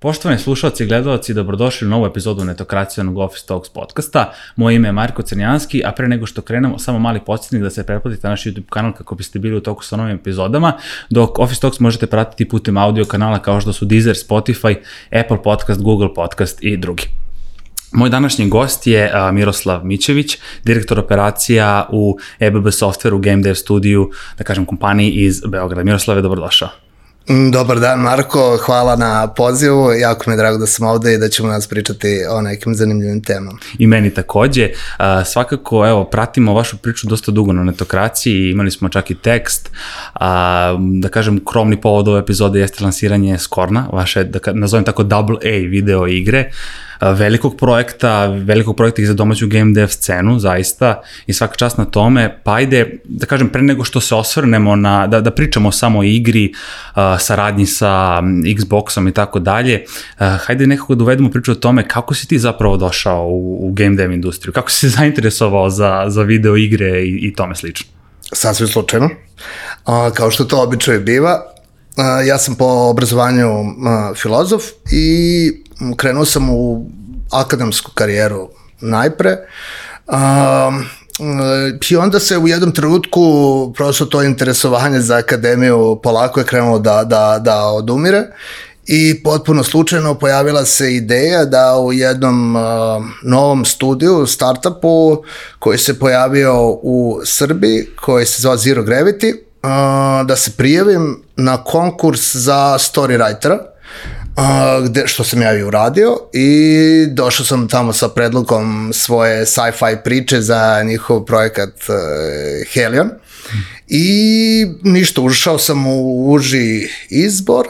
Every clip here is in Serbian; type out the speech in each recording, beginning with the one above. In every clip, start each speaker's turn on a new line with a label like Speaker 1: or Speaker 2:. Speaker 1: Poštovani slušalci i gledalci, dobrodošli u novu epizodu netokracijanog Office Talks podcasta. Moje ime je Marko Crnjanski, a pre nego što krenemo, samo mali podsjetnik da se pretplatite na naš YouTube kanal kako biste bili u toku sa novim epizodama, dok Office Talks možete pratiti putem audio kanala kao što su Deezer, Spotify, Apple Podcast, Google Podcast i drugi. Moj današnji gost je Miroslav Mićević, direktor operacija u EBB Software u Game Dev Studio, da kažem kompaniji iz Beograda. Miroslave, dobrodošao.
Speaker 2: Mm, dobar dan Marko, hvala na pozivu, jako mi je drago da sam ovde i da ćemo nas pričati o nekim zanimljivim temama.
Speaker 1: I meni takođe, svakako evo, pratimo vašu priču dosta dugo na netokraciji, imali smo čak i tekst, da kažem krovni povod ove epizode jeste lansiranje Skorna, vaše, da nazovem tako double A video igre, velikog projekta, velikog projekta i za domaću game dev scenu, zaista, i svaka čast na tome, pa ajde, da kažem, pre nego što se osvrnemo na, da, da pričamo samo o igri, uh, saradnji sa Xboxom i tako dalje, hajde nekako da uvedemo priču o tome kako si ti zapravo došao u, u game dev industriju, kako si se zainteresovao za, za video igre i, i tome slično.
Speaker 2: Sasvim slučajno. A, kao što to običaj biva, ja sam po obrazovanju filozof i krenuo sam u akademsku karijeru najpre. Um, I onda se u jednom trenutku prosto to interesovanje za akademiju polako je krenulo da, da, da odumire i potpuno slučajno pojavila se ideja da u jednom uh, novom studiju, startupu koji se pojavio u Srbiji, koji se zove Zero Gravity, uh, da se prijavim na konkurs za storywritera, a, gde, što sam ja i uradio i došao sam tamo sa predlogom svoje sci-fi priče za njihov projekat uh, Helion i ništa, ušao sam u uži izbor,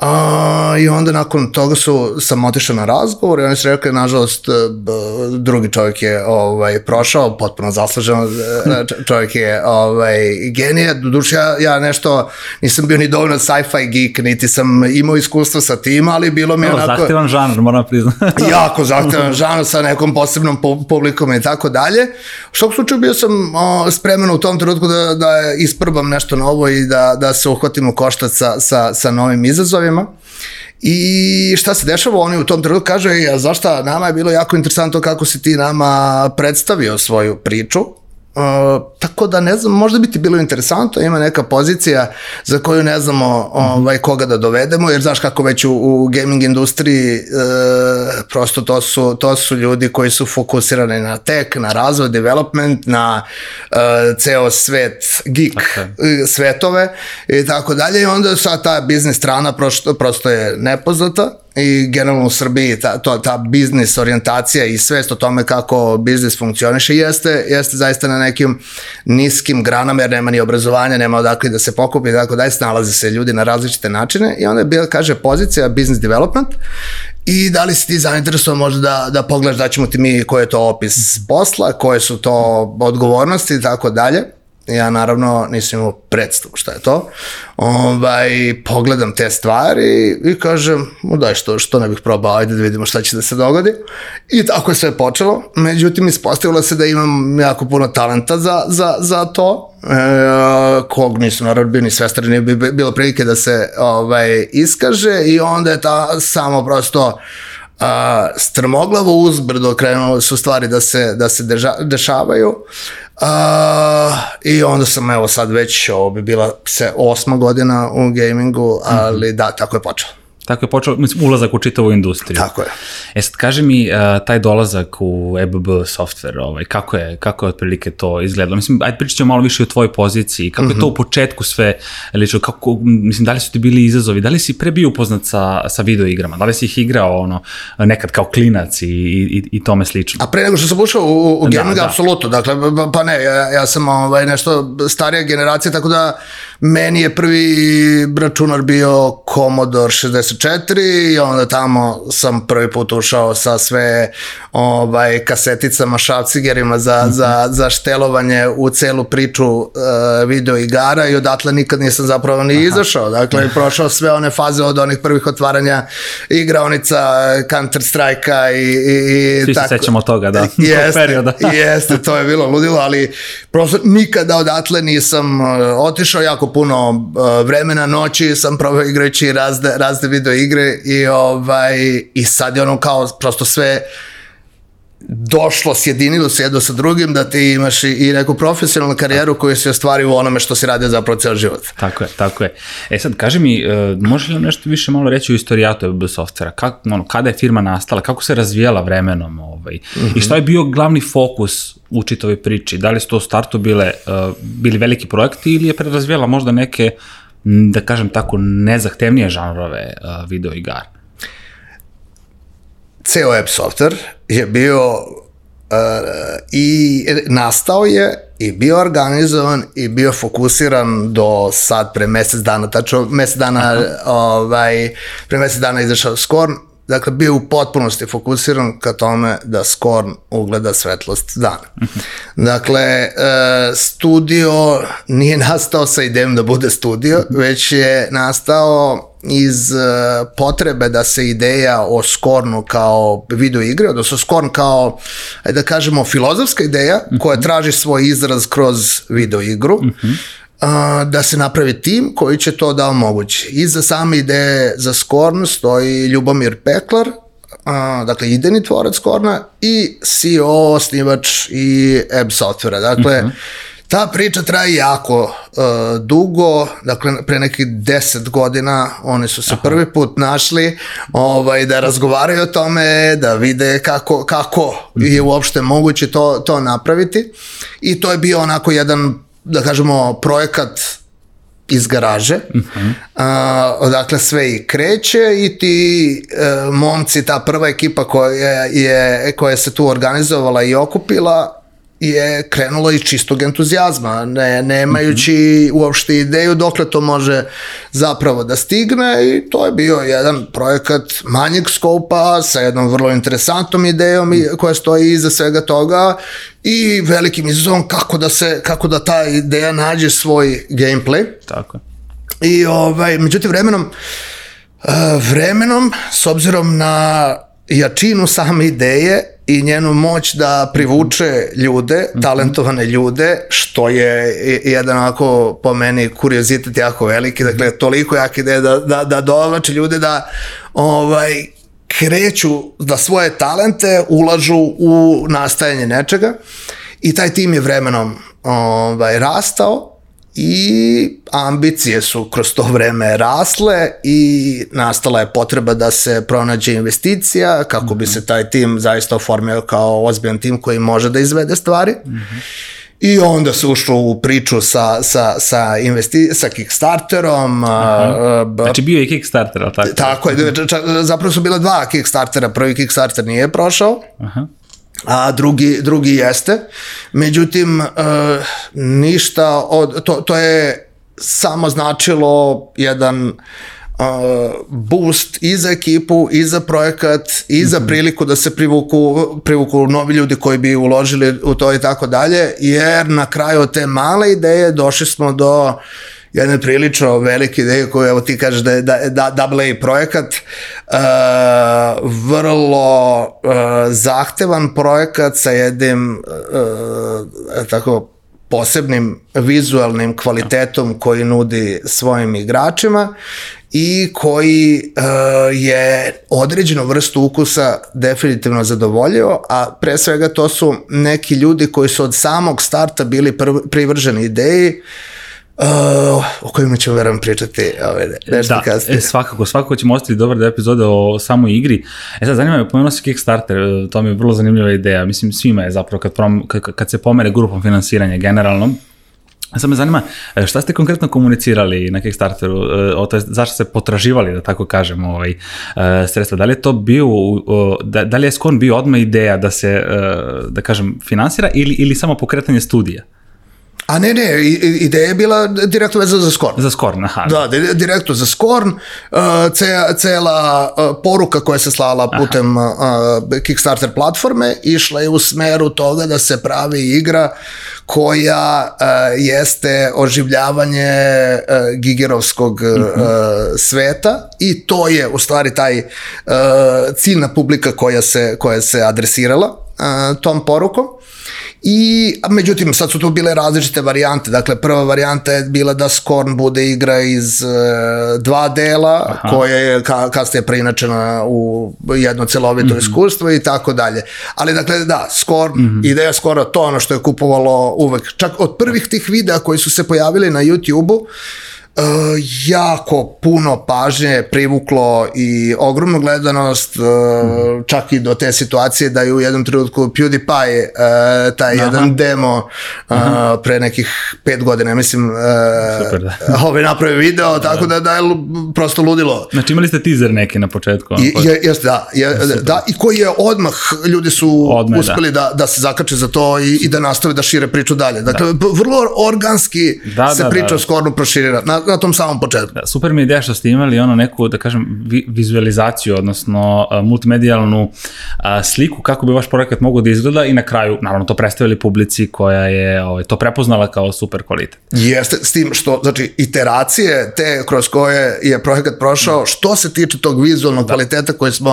Speaker 2: A, I onda nakon toga su, sam otišao na razgovor i oni su rekli, nažalost, e, drugi čovjek je ovaj, prošao, potpuno zasluženo, e, čovjek je ovaj, genije, doduše ja, ja nešto nisam bio ni dovoljno sci-fi geek, niti sam imao iskustva sa tim, ali bilo mi je
Speaker 1: onako... Zahtevan žanr, moram priznati.
Speaker 2: jako zahtevan žanr sa nekom posebnom publikom i tako dalje. U štok slučaju bio sam o, spreman u tom trenutku da, da isprobam nešto novo i da, da se uhvatim u koštac sa, sa, sa novim izazovima stvarima. I šta se dešava, oni u tom trenutku kaže, a zašta nama je bilo jako interesantno kako si ti nama predstavio svoju priču, Uh, tako da ne znam, možda bi ti bilo interesantno, ima neka pozicija za koju ne znamo ovaj, koga da dovedemo, jer znaš kako već u, u gaming industriji e, prosto to su, to su ljudi koji su fokusirani na tech, na razvoj, development, na e, ceo svet, geek okay. E, svetove i tako dalje i onda sad ta biznis strana prosto, prosto je nepoznata i generalno u Srbiji ta, to, ta biznis orijentacija i svest o tome kako biznis funkcioniše jeste, jeste zaista na nekim niskim granama jer nema ni obrazovanja, nema odakle da se pokupi i tako dalje, snalaze se ljudi na različite načine i onda je bila, kaže, pozicija business development I da li si ti zainteresovan možda da, da pogledaš da ćemo ti mi koji je to opis posla, koje su to odgovornosti i tako dalje ja naravno nisam imao predstavu šta je to, ovaj, pogledam te stvari i kažem, mu daj što, što ne bih probao, ajde da vidimo šta će da se dogodi. I tako je sve počelo, međutim ispostavilo se da imam jako puno talenta za, za, za to, e, kog nisu naravno bio ni svestar, nije bi bilo prilike da se ovaj, iskaže i onda je ta samo prosto a, strmoglavo uzbrdo krenulo su stvari da se, da se deža, dešavaju. Uh, I onda sam, evo sad već, ovo bi bila se osma godina u gamingu, mhm. ali mm -hmm. da, tako je počelo.
Speaker 1: Tako je počeo mislim, ulazak u čitavu industriju.
Speaker 2: Tako je.
Speaker 1: E sad, kaže mi, taj dolazak u EBB software, ovaj, kako, je, kako je otprilike to izgledalo? Mislim, ajde pričat ćemo malo više o tvojoj poziciji, kako mm -hmm. je to u mhm. početku sve lično, kako, mislim, da li su ti bili izazovi, da li si pre bio upoznat sa, sa video igrama, da li si ih igrao ono, nekad kao klinac i, i, i tome slično?
Speaker 2: A pre nego što sam ušao u, u da, gaming, da, da. apsolutno, dakle, pa ne, ja, ja sam ovaj, nešto starija generacija, tako da Meni je prvi računar bio Commodore 64 i onda tamo sam prvi put ušao sa sve ovaj, kaseticama, šavcigerima za, mm -hmm. za, za štelovanje u celu priču uh, video igara i odatle nikad nisam zapravo ni Aha. izašao. Dakle, mhm. prošao sve one faze od onih prvih otvaranja igraonica Counter Strike-a i, i, i
Speaker 1: Svi tako. Svi se sećamo toga, da, jeste, tog perioda.
Speaker 2: jeste, to je bilo ludilo, ali prosto nikada odatle nisam eh, otišao jako puno e, vremena, noći sam proveo igrajući razne, razne video igre i, ovaj, i sad je ono kao prosto sve došlo, sjedinilo se jedno sa drugim, da ti imaš i, i neku profesionalnu karijeru koju se ostvari u onome što si radio zapravo ceo život.
Speaker 1: Tako je, tako je. E sad, kaži mi, uh, možeš li nam nešto više malo reći o istorijatu EBB softvera? Kako, ono, kada je firma nastala, kako se razvijala vremenom ovaj, mm -hmm. i mhm. šta je bio glavni fokus u čitavoj priči? Da li su to u startu bile, uh, bili veliki projekti ili je prerazvijela možda neke, da kažem tako, nezahtevnije žanrove uh, video igara?
Speaker 2: Ceo web software je bio uh, i nastao je i bio organizovan i bio fokusiran do sad pre mesec dana, tačno mesec dana Aha. ovaj, pre mesec dana izašao Skorn, dakle bio u potpunosti fokusiran ka tome da Skorn ugleda svetlost dana. Mhm. Dakle, e, studio nije nastao sa idejom da bude studio, već je nastao iz e, potrebe da se ideja o Scornu kao video igre, odnosno Scorn kao, ajde da kažemo, filozofska ideja koja mhm. traži svoj izraz kroz video igru, uh da se napravi tim koji će to da omogući. Iza same ideje za Skorn stoji Ljubomir Peklar, a, dakle ideni tvorac Korna i CEO, snivač i Ebb Softvera. Dakle, uh mhm. -huh Ta priča traje jako uh, dugo, dakle pre nekih 10 godina oni su se Aha. prvi put našli ovaj, da razgovaraju o tome, da vide kako, kako mhm. je uopšte moguće to, to napraviti i to je bio onako jedan, da kažemo, projekat iz garaže, uh mhm. -huh. a, odakle sve i kreće i ti e, momci, ta prva ekipa koja je, koja se tu organizovala i okupila, je krenulo iz čistog entuzijazma, ne, nemajući mm -hmm. uopšte ideju dokle to može zapravo da stigne i to je bio jedan projekat manjeg skopa sa jednom vrlo interesantom idejom mhm. koja stoji iza svega toga i velikim izazovom kako da se kako da ta ideja nađe svoj gameplay. Tako I ovaj međutim vremenom eh, vremenom s obzirom na jačinu same ideje i njenu moć da privuče ljude, mhm. talentovane ljude, što je jedan onako po meni kuriozitet jako veliki, dakle mhm. toliko jak ideje da, da, da dovlače ljude da ovaj, kreću, da svoje talente ulažu u nastajanje nečega i taj tim je vremenom ovaj, rastao i ambicije su kroz to vreme rasle i nastala je potreba da se pronađe investicija kako bi se taj tim zaista oformio kao ozbiljan tim koji može da izvede stvari. Mhm. I onda se ušlo u priču sa, sa, sa, investi, sa Kickstarterom.
Speaker 1: Aha. Mhm. Znači bio je Kickstarter, ali
Speaker 2: tako? Tako je, zapravo su bila dva Kickstartera, prvi Kickstarter nije prošao. Aha a drugi, drugi jeste. Međutim, e, ništa od, to, to je samo značilo jedan uh, boost i za ekipu, i za projekat, i za mhm. priliku da se privuku, privuku novi ljudi koji bi uložili u to i tako dalje, jer na kraju te male ideje došli smo do uh, jedne prilično velike ideje koju evo ti kažeš da je da, da, double projekat e, vrlo e, zahtevan projekat sa jednim uh, e, tako posebnim vizualnim kvalitetom koji nudi svojim igračima i koji e, je određenu vrstu ukusa definitivno zadovoljio, a pre svega to su neki ljudi koji su od samog starta bili prv, privrženi ideji Uh, o kojima ćemo verujem pričati ove, ovaj, nešto da, kasnije. E,
Speaker 1: svakako, svakako ćemo ostaviti dobar da epizode o samoj igri. E sad, zanima me, pomenuo si Kickstarter, e, to mi je vrlo zanimljiva ideja, mislim svima je zapravo kad, prom, kad, kad se pomere grupom finansiranja generalno, e Sad me zanima, e, šta ste konkretno komunicirali na Kickstarteru, o to je, zašto ste potraživali, da tako kažem, ovaj, sredstva? Da li je to bio, da, da li je Skon bio odmah ideja da se, da kažem, finansira ili, ili samo pokretanje studija?
Speaker 2: A ne, ne, ideja je bila direktno vezana za Skorn.
Speaker 1: Za Skorn, aha.
Speaker 2: Da, direktno za Skorn. Uh, cela uh, poruka koja se slala putem uh, Kickstarter platforme išla je u smeru toga da se pravi igra koja uh, jeste oživljavanje uh, gigerovskog uh, mm -hmm. sveta i to je u stvari taj uh, ciljna publika koja se, koja se adresirala uh, tom porukom. I, a međutim, sad su tu bile različite varijante. Dakle, prva varijanta je bila da Scorn bude igra iz e, dva dela, Aha. koja je ka, kasnije preinačena u jedno celovito mm -hmm. iskustvo i tako dalje. Ali, dakle, da, Scorn, mm -hmm. ideja Scorna, to ono što je kupovalo uvek. Čak od prvih tih videa koji su se pojavili na YouTube-u, Uh, jako puno pažnje privuklo i ogromnu gledanost uh, čak i do te situacije da je u jednom trenutku PewDiePie uh, taj Aha. jedan demo uh, pre nekih pet godina mislim uh, ove da. Ovaj video da. tako da da je prosto ludilo
Speaker 1: znači imali ste teaser neki na početku
Speaker 2: I, pa- je, jest, da, je, da, Super. da, i koji je odmah ljudi su Odme, da. uspeli da. da. da se zakače za to i, i da nastave da šire priču dalje dakle da. vrlo organski da, se da, priča da, da. skorno proširila na, na, na tom samom početku.
Speaker 1: Da, super mi je ideja što ste imali ono neku, da kažem, vizualizaciju, odnosno multimedijalnu a, sliku kako bi vaš projekat mogao da izgleda i na kraju, naravno, to predstavili publici koja je ovaj, to prepoznala kao super kvalitet.
Speaker 2: Jeste, s tim što, znači, iteracije te kroz koje je projekat prošao, što se tiče tog vizualnog da. kvaliteta koji smo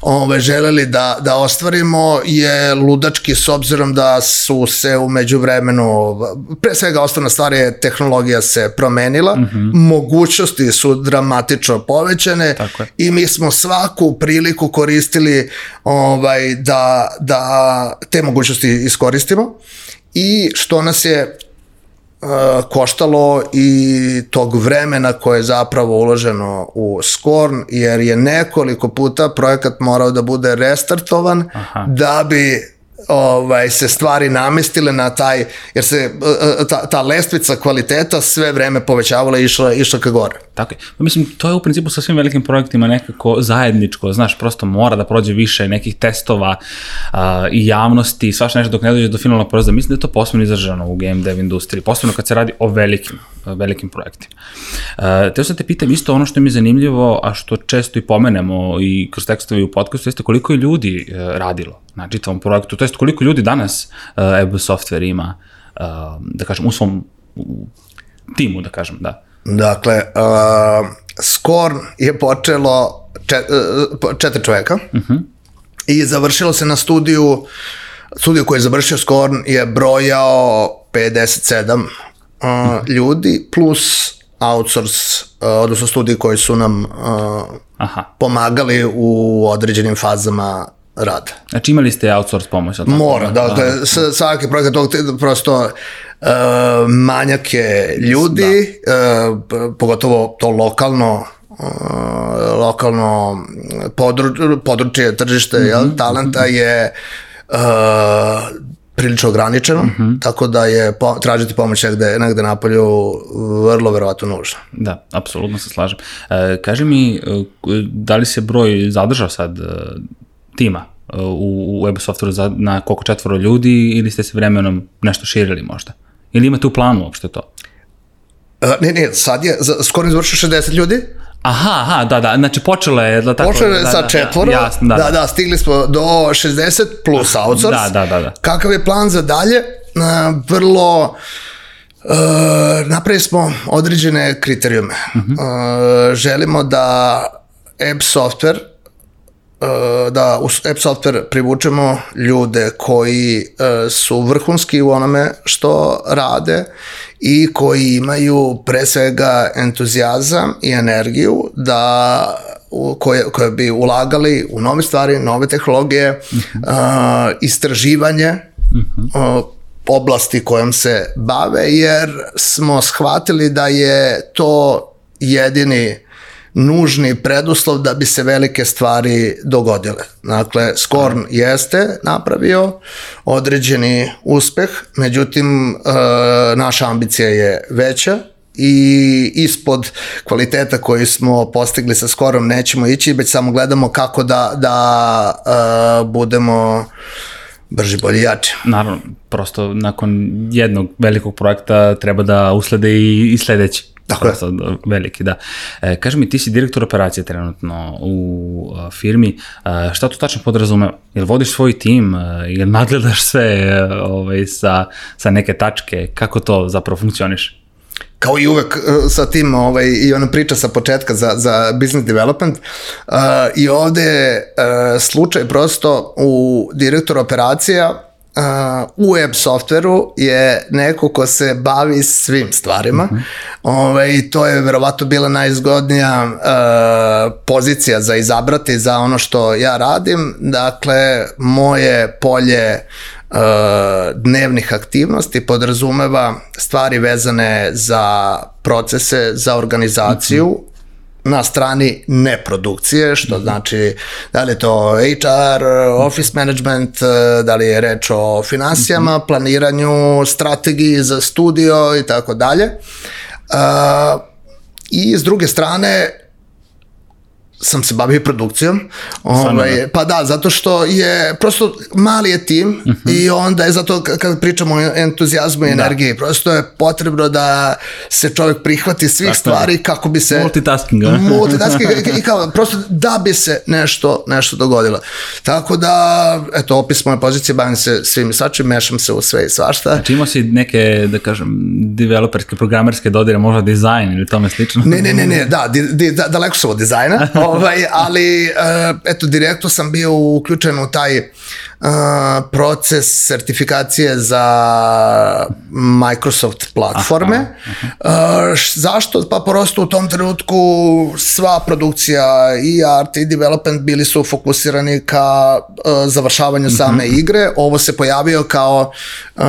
Speaker 2: ove, ovaj, želeli da, da ostvarimo je ludački s obzirom da su se umeđu vremenu, pre svega osnovna stvar je tehnologija se promenila, dela, mm -hmm. mogućnosti su dramatično povećane i mi smo svaku priliku koristili ovaj, da, da te mogućnosti iskoristimo i što nas je eh, koštalo i tog vremena koje je zapravo uloženo u Skorn, jer je nekoliko puta projekat morao da bude restartovan Aha. da bi ovaj, se stvari namestile na taj, jer se e, e, ta, ta lestvica kvaliteta sve vreme povećavala i išla, išla ka gore.
Speaker 1: Tako je. Pa mislim, to je u principu sa svim velikim projektima nekako zajedničko, znaš, prosto mora da prođe više nekih testova a, i javnosti i svašta nešto dok ne dođe do finalnog proizvoda. Mislim da je to posebno izraženo u game dev industriji, posebno kad se radi o velikim Eh, velikim projektima. Uh, teo sam te pitam isto ono što mi je zanimljivo, a što često i pomenemo i kroz tekstove i u podcastu, jeste koliko je ljudi uh, radilo na čitavom projektu, to jest koliko ljudi danas uh, Ebo Software ima, uh, da kažem, u svom u timu, da kažem, da.
Speaker 2: Dakle, uh, Scorn je počelo čet, uh, četiri čoveka uh mhm. -huh. i završilo se na studiju, studiju koji je završio Scorn je brojao 57 uh, ljudi plus outsource, uh, odnosno studiji koji su nam uh, Aha. pomagali u određenim fazama rada.
Speaker 1: Znači imali ste outsource pomoć? Tako?
Speaker 2: Mora, da, da, da. svaki projekat tog prosto uh, manjak je ljudi, da. uh, pogotovo to lokalno e, lokalno područje, područje tržište mm -hmm. jel, mhm, talenta mhm. je uh, prilično ograničeno, mm -hmm. tako da je po, tražiti pomoć negde, negde napolju vrlo verovatno nužno.
Speaker 1: Da, apsolutno se slažem. E, kaži mi, e, da li se broj zadržao sad e, tima e, u, u web softveru za, na koliko četvoro ljudi ili ste se vremenom nešto širili možda? Ili imate u planu uopšte to?
Speaker 2: E, ne, ne, sad je, skoro izvršio 60 ljudi,
Speaker 1: Aha, aha, da, da, znači počelo je... Da, tako,
Speaker 2: počelo je da, sa da, četvora, da, jasno, da, da, da, da, stigli smo do 60 plus da, outsource.
Speaker 1: Da, da, da, da.
Speaker 2: Kakav je plan za dalje? Vrlo... E, napravili smo određene kriterijume. Uh mhm. -huh. e, želimo da app software E, da u app software privučemo ljude koji e, su vrhunski u onome što rade i koji imaju pre svega entuzijazam i energiju da koje, koje bi ulagali u nove stvari, nove tehnologije, mhm. e, istraživanje, mhm. oblasti kojom se bave, jer smo shvatili da je to jedini nužni preduslov da bi se velike stvari dogodile. Dakle, Skorn jeste napravio određeni uspeh, međutim, e, naša ambicija je veća, i ispod kvaliteta koji smo postigli sa skorom nećemo ići, već samo gledamo kako da, da e, budemo brži, bolji, jači.
Speaker 1: Naravno, prosto nakon jednog velikog projekta treba da uslede i, i sledeći.
Speaker 2: Tako
Speaker 1: sad, veliki, da. E, kaži mi, ti si direktor operacije trenutno u a, e, firmi. A, e, šta to tačno podrazume? Jel vodiš svoj tim? A, e, jel nadgledaš sve ovaj, sa, sa neke tačke? Kako to zapravo funkcioniš?
Speaker 2: kao i uvek sa tim ovaj, i ona priča sa početka za, za business development uh, i ovde je slučaj prosto u direktor operacija uh, u web softveru je neko ko se bavi svim stvarima mm -hmm. Ove, ovaj, i to je verovatno bila najzgodnija uh, pozicija za izabrati za ono što ja radim. Dakle, moje polje uh, dnevnih aktivnosti podrazumeva stvari vezane za procese, za organizaciju, mm -hmm na strani neprodukcije, što mhm. znači da li je to HR, office management, e, da li je reč o finansijama, mhm. planiranju, strategiji za studio i tako dalje. E, I s druge strane, sam se bavio produkcijom. Ovaj, da. pa da, zato što je prosto mali je tim uh mhm. -huh. i onda je zato kad pričamo o entuzijazmu i da. energiji, da. prosto je potrebno da se čovjek prihvati svih Tako stvari kako bi se...
Speaker 1: Multitasking.
Speaker 2: Multitasking i kao, prosto da bi se nešto, nešto dogodilo. Tako da, eto, opis moje pozicije, bavim se svim i svačim, mešam se u sve i svašta.
Speaker 1: Znači imao si neke, da kažem, developerske, programerske dodire, možda dizajn ili tome slično?
Speaker 2: Ne, ne, ne, ne da, di, di, da, daleko sam od dizajna. ovaj, ali eh, eto, direktno sam bio uključen u taj eh, proces sertifikacije za Microsoft platforme. Aha, aha. Eh, zašto? Pa prosto u tom trenutku sva produkcija i art i development bili su fokusirani ka završavanju mhm. same uh -huh. igre. Ovo se pojavio kao uh,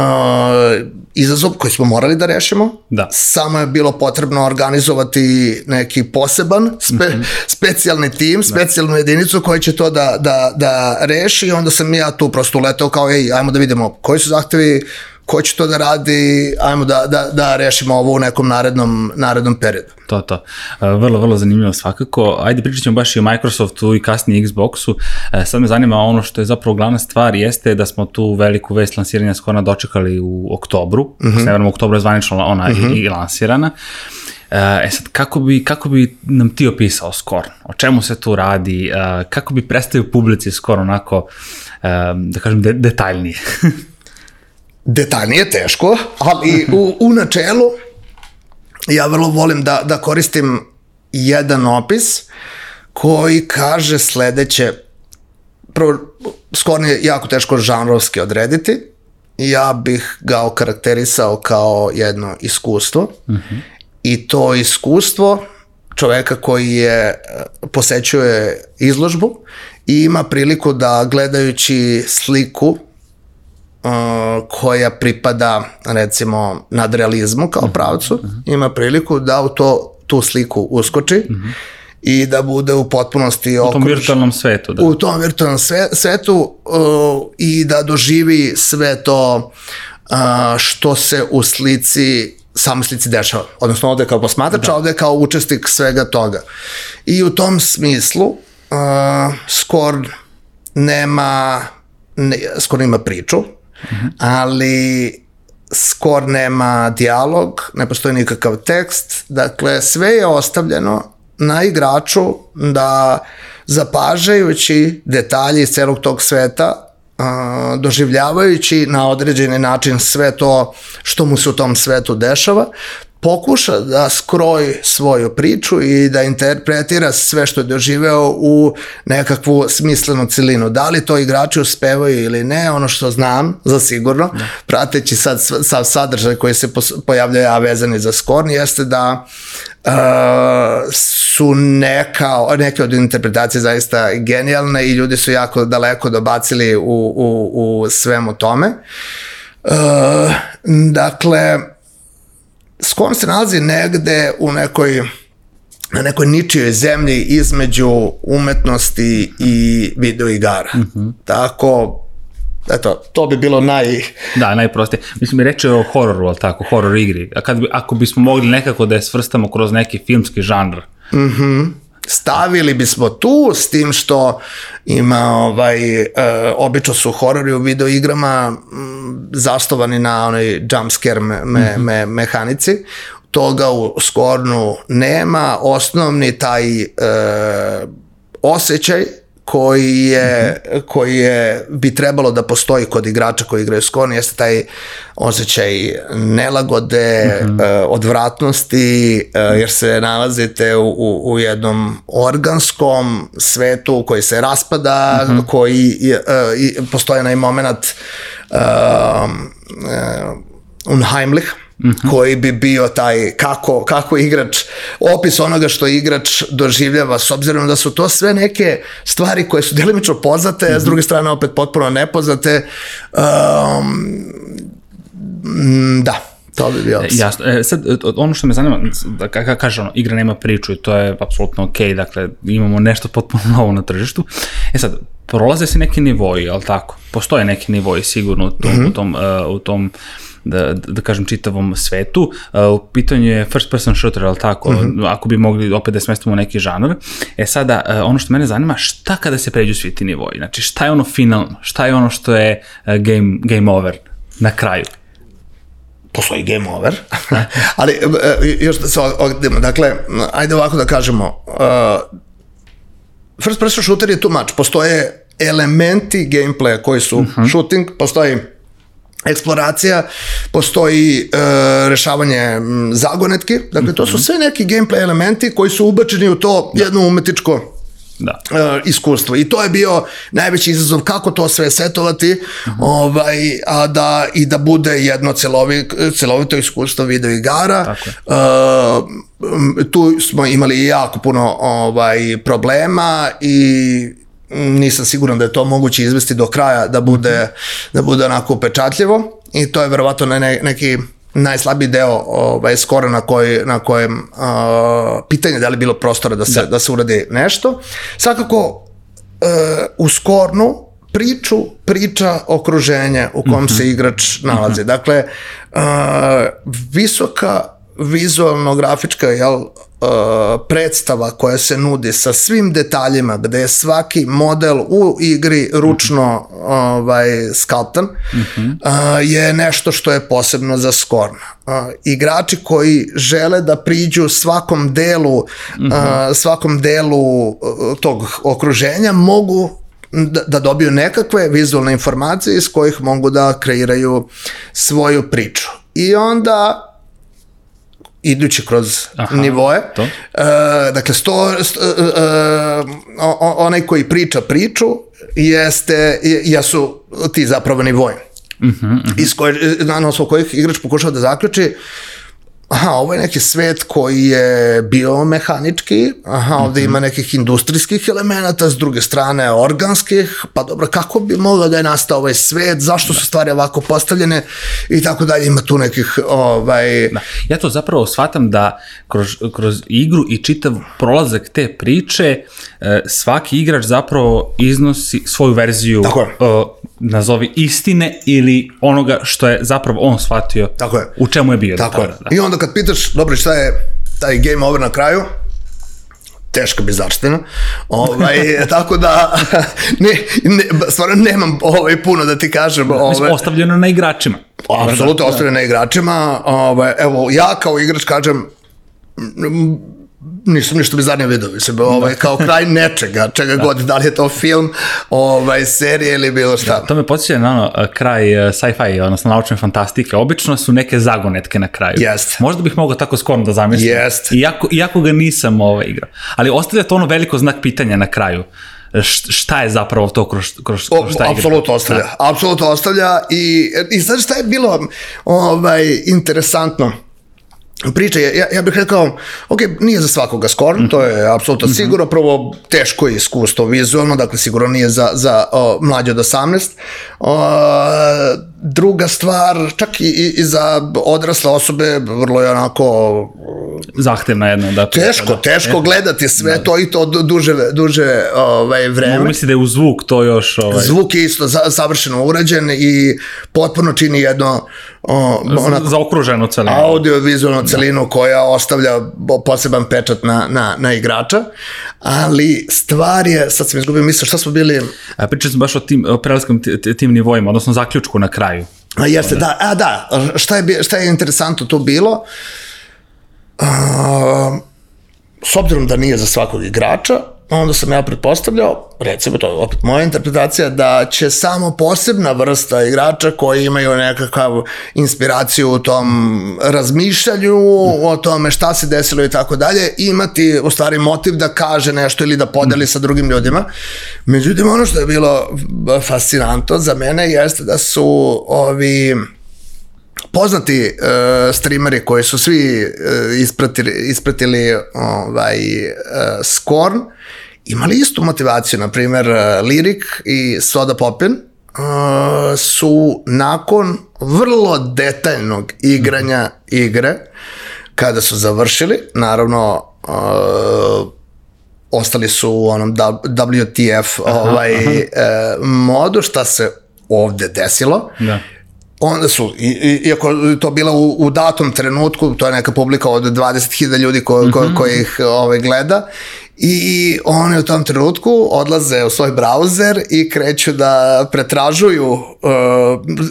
Speaker 2: izazov koji smo morali da rešimo.
Speaker 1: Da.
Speaker 2: Samo je bilo potrebno organizovati neki poseban spe, uh mhm. -huh. specijalni specijalni tim, da. specijalnu jedinicu koja će to da, da, da reši i onda sam ja tu prosto uletao kao, ej, ajmo da vidimo koji su zahtevi, ko će to da radi, ajmo da, da, da rešimo ovo u nekom narednom, narednom periodu.
Speaker 1: To, to. E, vrlo, vrlo zanimljivo svakako. Ajde, pričat ćemo baš i o Microsoftu i kasnije Xboxu. E, sad me zanima ono što je zapravo glavna stvar jeste da smo tu veliku vest lansiranja skoro dočekali u oktobru. Mm -hmm. Ako se ne vremo, oktobru je zvanično ona mm -hmm. i, mhm. i lansirana. Uh, E, e sad, kako bi, kako bi nam ti opisao Scorn? O čemu se tu radi? E, kako bi predstavio publici Scorn onako, e, da kažem, de, detaljnije?
Speaker 2: detaljnije teško, ali u, u načelu ja vrlo volim da, da koristim jedan opis koji kaže sledeće prvo, Scorn je jako teško žanrovski odrediti. Ja bih ga okarakterisao kao jedno iskustvo. Mm -hmm i to iskustvo čoveka koji je e, posećuje izložbu i ima priliku da gledajući sliku uh, koja pripada recimo nadrealizmu kao mhm. pravcu, mhm. ima priliku da u to tu sliku uskoči uh mhm. -huh. i da bude u potpunosti
Speaker 1: okruž, u tom virtualnom svetu, da.
Speaker 2: U tom virtualnom svetu uh, i da doživi sve to uh, što se u slici sama slici dešava. Odnosno, ovde kao posmatrač, da. ovde kao učesnik svega toga. I u tom smislu, uh, Skorn nema, ne, Skorn ima priču, uh mhm. -huh. ali skor nema dijalog, ne postoji nikakav tekst, dakle sve je ostavljeno na igraču da zapažajući detalje iz celog tog sveta doživljavajući na određeni način sve to što mu se u tom svetu dešava, pokuša da skroji svoju priču i da interpretira sve što je doživeo u nekakvu smislenu cilinu. Da li to igrači uspevaju ili ne, ono što znam za sigurno, da. prateći sad sav sadržaj koji se pojavlja a vezani za Skorn, jeste da uh, su neka, neke od interpretacije zaista genijalne i ljudi su jako daleko dobacili u, u, u svemu tome. Uh, dakle, s se nalazi negde u nekoj na nekoj ničijoj zemlji između umetnosti i videoigara. Mm -hmm. Tako, eto, to bi bilo naj...
Speaker 1: Da, najprostije. Mislim, reč je o hororu, ali tako, horor igri. A kad bi, ako bismo mogli nekako da je svrstamo kroz neki filmski žanr,
Speaker 2: mm -hmm stavili bismo tu s tim što ima ovaj e, obično su horori u video igrama m, mm, zastovani na onoj jump scare me, me, mhm. me, mehanici toga u Skornu nema osnovni taj e, osjećaj koji je, mm -hmm. koji je bi trebalo da postoji kod igrača koji igraju skon, jeste taj osjećaj nelagode, mm -hmm. odvratnosti, e, mhm. jer se nalazite u, u, jednom organskom svetu koji se raspada, mm -hmm. koji e, i, postoje onaj moment um, uh, Unheimlich, Mm koji bi bio taj kako, kako igrač, opis onoga što igrač doživljava s obzirom da su to sve neke stvari koje su delimično poznate, mm -hmm. s mhm. druge strane opet potpuno nepoznate. Um, mm, da. To bi bio e, opis.
Speaker 1: Jasno. E, sad, e, ono što me zanima, da ka, kaže ono, igra nema priču i to je apsolutno okej, okay, dakle, imamo nešto potpuno novo na tržištu. E sad, prolaze se neki nivoji, al tako? Postoje neki nivoji sigurno u tom, mm -hmm. u tom, uh, u tom da, da kažem, čitavom svetu. Uh, u pitanju je first person shooter, ali tako, mm -hmm. ako bi mogli opet da smestimo neki žanr. E sada, uh, ono što mene zanima, šta kada se pređu svi ti nivoji? Znači, šta je ono finalno? Šta je ono što je uh, game, game over na kraju?
Speaker 2: postoji game over, ali još da se odimo, dakle, ajde ovako da kažemo, uh, first person shooter je tu mač, postoje elementi gameplaya koji su uh mhm. -huh. shooting, postoji eksploracija, postoji e, rešavanje zagonetki, dakle to su mhm. sve neki gameplay elementi koji su ubačeni u to da. jedno umetničko da. E, iskustvo. I to je bio najveći izazov kako to sve setovati uh mhm. -huh. ovaj, a da, i da bude jedno celovi, celovito iskustvo video igara. E, tu smo imali jako puno ovaj problema i Mm, nisam siguran da je to moguće izvesti do kraja da bude, da bude onako upečatljivo i to je verovatno ne, neki najslabiji deo ovaj, skora na, koj, na kojem uh, pitanje da li bilo prostora da se, da. da se uradi nešto. Svakako, uh, u skornu priču priča okruženje u kom uh mhm. -huh. se igrač nalazi. Uh mhm. -huh. Dakle, uh, visoka vizualno-grafička jel, E, predstava koja se nudi sa svim detaljima gde je svaki model u igri ručno mm -hmm. ovaj skalptan mm -hmm. a, je nešto što je posebno za Scorn. A, e, igrači koji žele da priđu svakom delu mm -hmm. a, svakom delu e, tog okruženja mogu da, da dobiju nekakve vizualne informacije iz kojih mogu da kreiraju svoju priču. I onda idući kroz Aha, nivoje. To. E, dakle, sto, sto, e, e o, onaj koji priča priču jeste, jesu ti zapravo nivoje. Uh mhm, -huh, mhm. uh -huh. Iz koje, na osnovu kojih igrač pokušava da zaključi uh, aha, ovo je neki svet koji je biomehanički, aha, ovde mm -hmm. ima nekih industrijskih elemenata, s druge strane organskih, pa dobro, kako bi mogao da je nastao ovaj svet, zašto da. su stvari ovako postavljene i tako dalje, ima tu nekih, ovaj... Da.
Speaker 1: Ja to zapravo shvatam da kroz, kroz igru i čitav prolazak te priče, eh, svaki igrač zapravo iznosi svoju verziju tako. Eh, nazovi istine ili onoga što je zapravo on shvatio Tako je. u čemu je bio.
Speaker 2: Tako da, je. Da, da. I onda kad pitaš, dobro, šta je taj game over na kraju, teška bizarština. Ovaj, tako da, ne, ne, stvarno nemam ovaj, puno da ti kažem. Da,
Speaker 1: ovaj. Ostavljeno na igračima.
Speaker 2: Pa, apsolutno, ostavljeno na igračima. Ovaj, evo, ja kao igrač kažem, nisam ništa bizarnije video, mislim, ovaj, kao kraj nečega, čega da. god, da li je to film, ovaj, serija ili bilo šta. Da,
Speaker 1: to me podsjeća na ono, kraj sci-fi, odnosno naučne fantastike, obično su neke zagonetke na kraju.
Speaker 2: Yes.
Speaker 1: Možda bih mogao tako skoro da zamislim, yes. iako, iako ga nisam ovaj, igrao. Ali ostavlja to ono veliko znak pitanja na kraju šta je zapravo to kroz, kroz, kroz
Speaker 2: šta igra. Apsolutno ostavlja, da. apsolutno ostavlja i, i sad šta je bilo ovaj, interesantno? priča je, ja, ja bih rekao, ok, nije za svakoga skor, to je mhm. apsolutno mm -hmm. sigurno, prvo teško je iskustvo vizualno, dakle sigurno nije za, za o, mlađe od 18, o, druga stvar, čak i, i za odrasle osobe, vrlo je onako...
Speaker 1: Zahtevna jedna, da.
Speaker 2: Teško, da, teško e, gledati sve da. to i to duže, duže ovaj, vreme. Mogu
Speaker 1: misli da je u zvuk to još... Ovaj...
Speaker 2: Zvuk je isto za, savršeno urađen i potpuno čini jedno
Speaker 1: o, onako, zaokruženu celinu.
Speaker 2: Audiovizualnu da. celinu da. koja ostavlja poseban pečat na, na, na igrača, ali stvar je, sad sam izgubio misle, šta smo bili...
Speaker 1: A, pričali smo baš o tim, o prelatskom tim nivoima, odnosno zaključku na kraju
Speaker 2: A jeste, da, a da, šta je, šta je interesantno tu bilo, a, s obzirom da nije za svakog igrača, onda sam ja pretpostavljao, recimo to je opet moja interpretacija, da će samo posebna vrsta igrača koji imaju nekakav inspiraciju u tom razmišljanju, o tome šta se desilo i tako dalje, imati u stvari motiv da kaže nešto ili da podeli sa drugim ljudima. Međutim, ono što je bilo fascinantno za mene jeste da su ovi poznati e, streameri koji su svi e, ispratili, ispratili ovaj, e, Scorn, e, imali istu motivaciju, na primer e, Lirik i Soda Popin, Uh, su nakon vrlo detaljnog igranja igre, kada su završili, naravno uh, ostali su u onom WTF aha, ovaj, aha. modu, šta se ovde desilo. Da onda su, iako to bila u, u datom trenutku, to je neka publika od 20.000 ljudi ko, ko, mm -hmm. koji ih ovaj, gleda, i one u tom trenutku odlaze u svoj brauzer i kreću da pretražuju uh,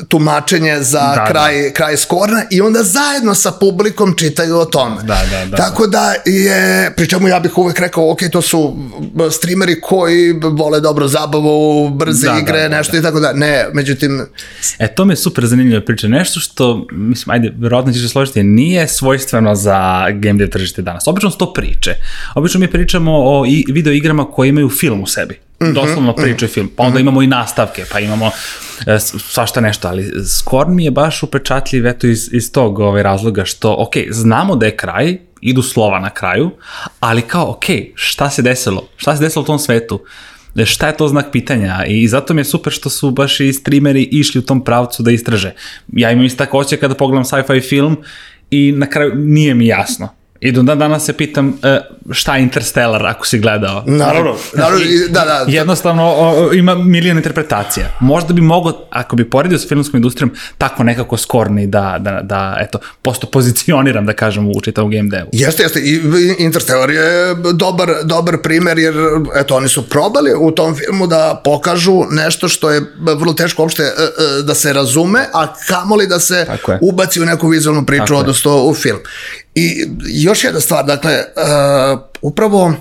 Speaker 2: tumačenje za da, da. kraj, da. kraj skorna i onda zajedno sa publikom čitaju o tome. Da, da, da. Tako da je, pri čemu ja bih uvek rekao, ok, to su uh, streameri koji vole dobro zabavu, brze da, da, igre, da, da, nešto da. i tako da. Ne, međutim...
Speaker 1: E, to mi je super zanimljiva priča. Nešto što, mislim, ajde, verovatno ćeš složiti, nije svojstveno za game dev tržište danas. Obično su to priče. Obično mi pričamo o i, video igrama koje imaju film u sebi. Mm -hmm, doslovno mhm, priče film. Pa onda mm -hmm. imamo i nastavke, pa imamo e, svašta nešto, ali Scorn mi je baš upečatljiv eto iz, iz tog ovaj, razloga što, ok, znamo da je kraj, idu slova na kraju, ali kao, ok, šta se desilo? Šta se desilo u tom svetu? E, šta je to znak pitanja i zato mi je super što su baš i streameri išli u tom pravcu da istraže. Ja imam isto tako takoće kada pogledam sci-fi film i na kraju nije mi jasno I do dan danas se pitam uh, šta je Interstellar ako si gledao.
Speaker 2: Naravno, naravno da, da.
Speaker 1: Jednostavno o, ima milion interpretacija. Možda bi mogo, ako bi poredio s filmskom industrijom, tako nekako skorni da, da, da eto, posto pozicioniram, da kažem, u čitavom game devu.
Speaker 2: Jeste, jeste. I Interstellar je dobar, dobar primer, jer eto, oni su probali u tom filmu da pokažu nešto što je vrlo teško uopšte e, e, da se razume, a kamoli da se ubaci u neku vizualnu priču, odnosno u film. I još jedna stvar, dakle, uh, upravo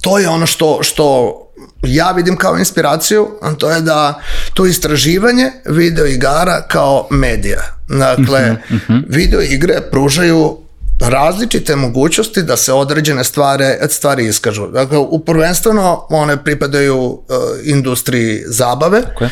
Speaker 2: to je ono što, što ja vidim kao inspiraciju, a to je da to istraživanje video igara kao medija. Dakle, uh mhm, -huh, mhm. video igre pružaju različite mogućnosti da se određene stvari, stvari iskažu. Dakle, u prvenstveno one pripadaju uh, industriji zabave, okay.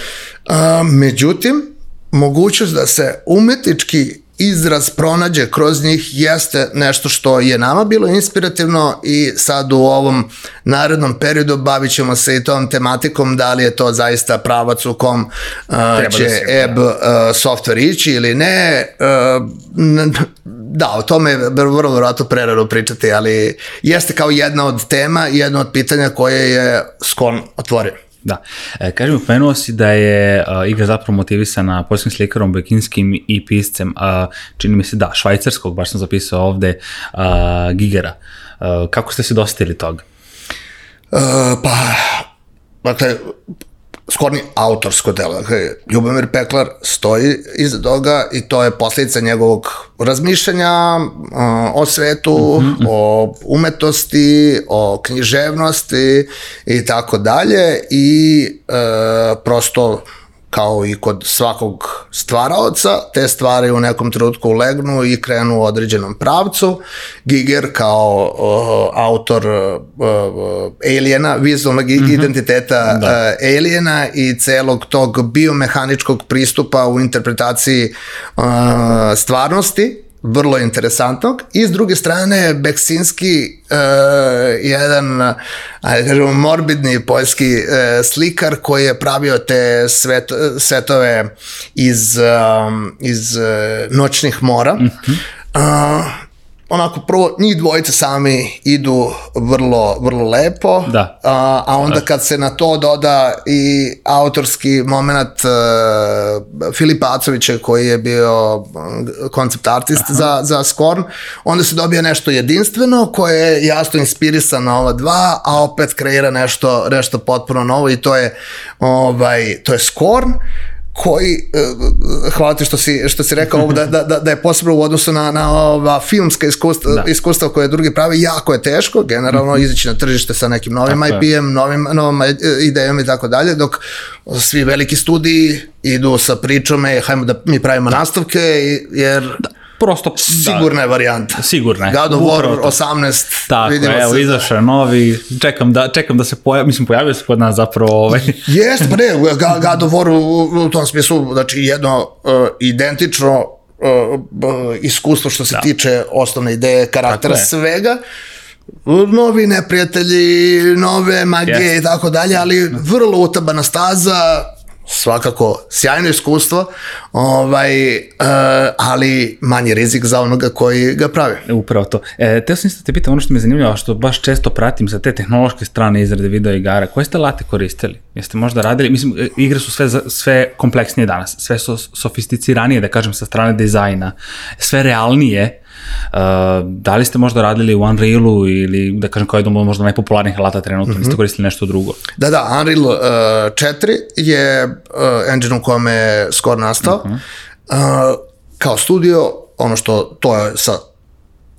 Speaker 2: uh, međutim, mogućnost da se umetnički izraz pronađe kroz njih jeste nešto što je nama bilo inspirativno i sad u ovom narednom periodu bavit ćemo se i tom tematikom da li je to zaista pravac u kom uh, da će da EB uh, software ići ili ne. Uh, da, o tome je vrlo vjerojatno prerano pričati, ali jeste kao jedna od tema i jedna od pitanja koje je Skon otvorio.
Speaker 1: Da. E, kažem, pomenuo si da je a, e, igra zapravo motivisana poljskim slikarom, bekinskim i piscem, a, čini mi se da, švajcarskog, baš sam zapisao ovde, a, Gigera. A, e, kako ste se dostili toga? E,
Speaker 2: pa, dakle, skorni autorsko delo. Dakle, Ljubomir Peklar stoji iza toga i to je posljedica njegovog razmišljanja uh, o svetu, mm -hmm. o umetnosti, o književnosti i tako dalje i e, prosto kao i kod svakog stvaraoca, te stvari u nekom trenutku legnu i krenu u određenom pravcu. Giger kao uh, autor uh, Aliena, vizualnog mm -hmm. identiteta da. uh, Aliena i celog tog biomehaničkog pristupa u interpretaciji uh, stvarnosti, vrlo interesantnog i s druge strane Beksinski e, jedan ajde da kažemo morbidni poljski e, slikar koji je pravio te svet, svetove iz um, iz e, noćnih mora mm -hmm onako prvo njih dvojica sami idu vrlo, vrlo lepo, da. a, a onda kad se na to doda i autorski moment uh, Filipa Acovića koji je bio e, koncept artist Aha. za, za Skorn, onda se dobija nešto jedinstveno koje je jasno inspirisano ova dva, a opet kreira nešto, nešto potpuno novo i to je, ovaj, to je Skorn. Uh, koji, e, e, hvala ti što si, što si rekao da, da, da, da je posebno u odnosu na, na ova filmska iskustva, da. iskustva koje drugi pravi, jako je teško generalno mhm. izići na tržište sa nekim novim IP-em, novim, novom e, idejom i tako dalje, dok svi veliki studiji idu sa pričom, e, hajmo da mi pravimo da. nastavke, jer... Da
Speaker 1: prosto... Da.
Speaker 2: Sigurna da, je varijanta.
Speaker 1: Sigurna
Speaker 2: je. God of War 18.
Speaker 1: Tako, vidimo evo, se. izašao novi, čekam da, čekam da se pojavi, mislim, pojavio se kod nas zapravo
Speaker 2: ovaj... Jeste, pa ne, God of War u, u tom smislu, znači jedno uh, identično uh, uh, iskustvo što se da. tiče osnovne ideje, karaktera, svega novi neprijatelji, nove magije i tako dalje, ali vrlo utabana staza, svakako sjajno iskustvo, ovaj, eh, ali manji rizik za onoga koji ga pravi.
Speaker 1: Upravo to. E, teo sam isto te pitam ono što me zanimljava, što baš često pratim sa te tehnološke strane izrade video igara. Koje ste late koristili? Jeste možda radili? Mislim, e, igre su sve, sve kompleksnije danas, sve su sofisticiranije, da kažem, sa strane dizajna, sve realnije Uh, da li ste možda radili u Unrealu ili da kažem kao jednom možda najpopularnijih alata trenutno, mm -hmm. niste mhm. koristili nešto drugo?
Speaker 2: Da, da, Unreal uh, 4 je uh, engine u kome je Score nastao. Mm -hmm. uh, kao studio, ono što to je sa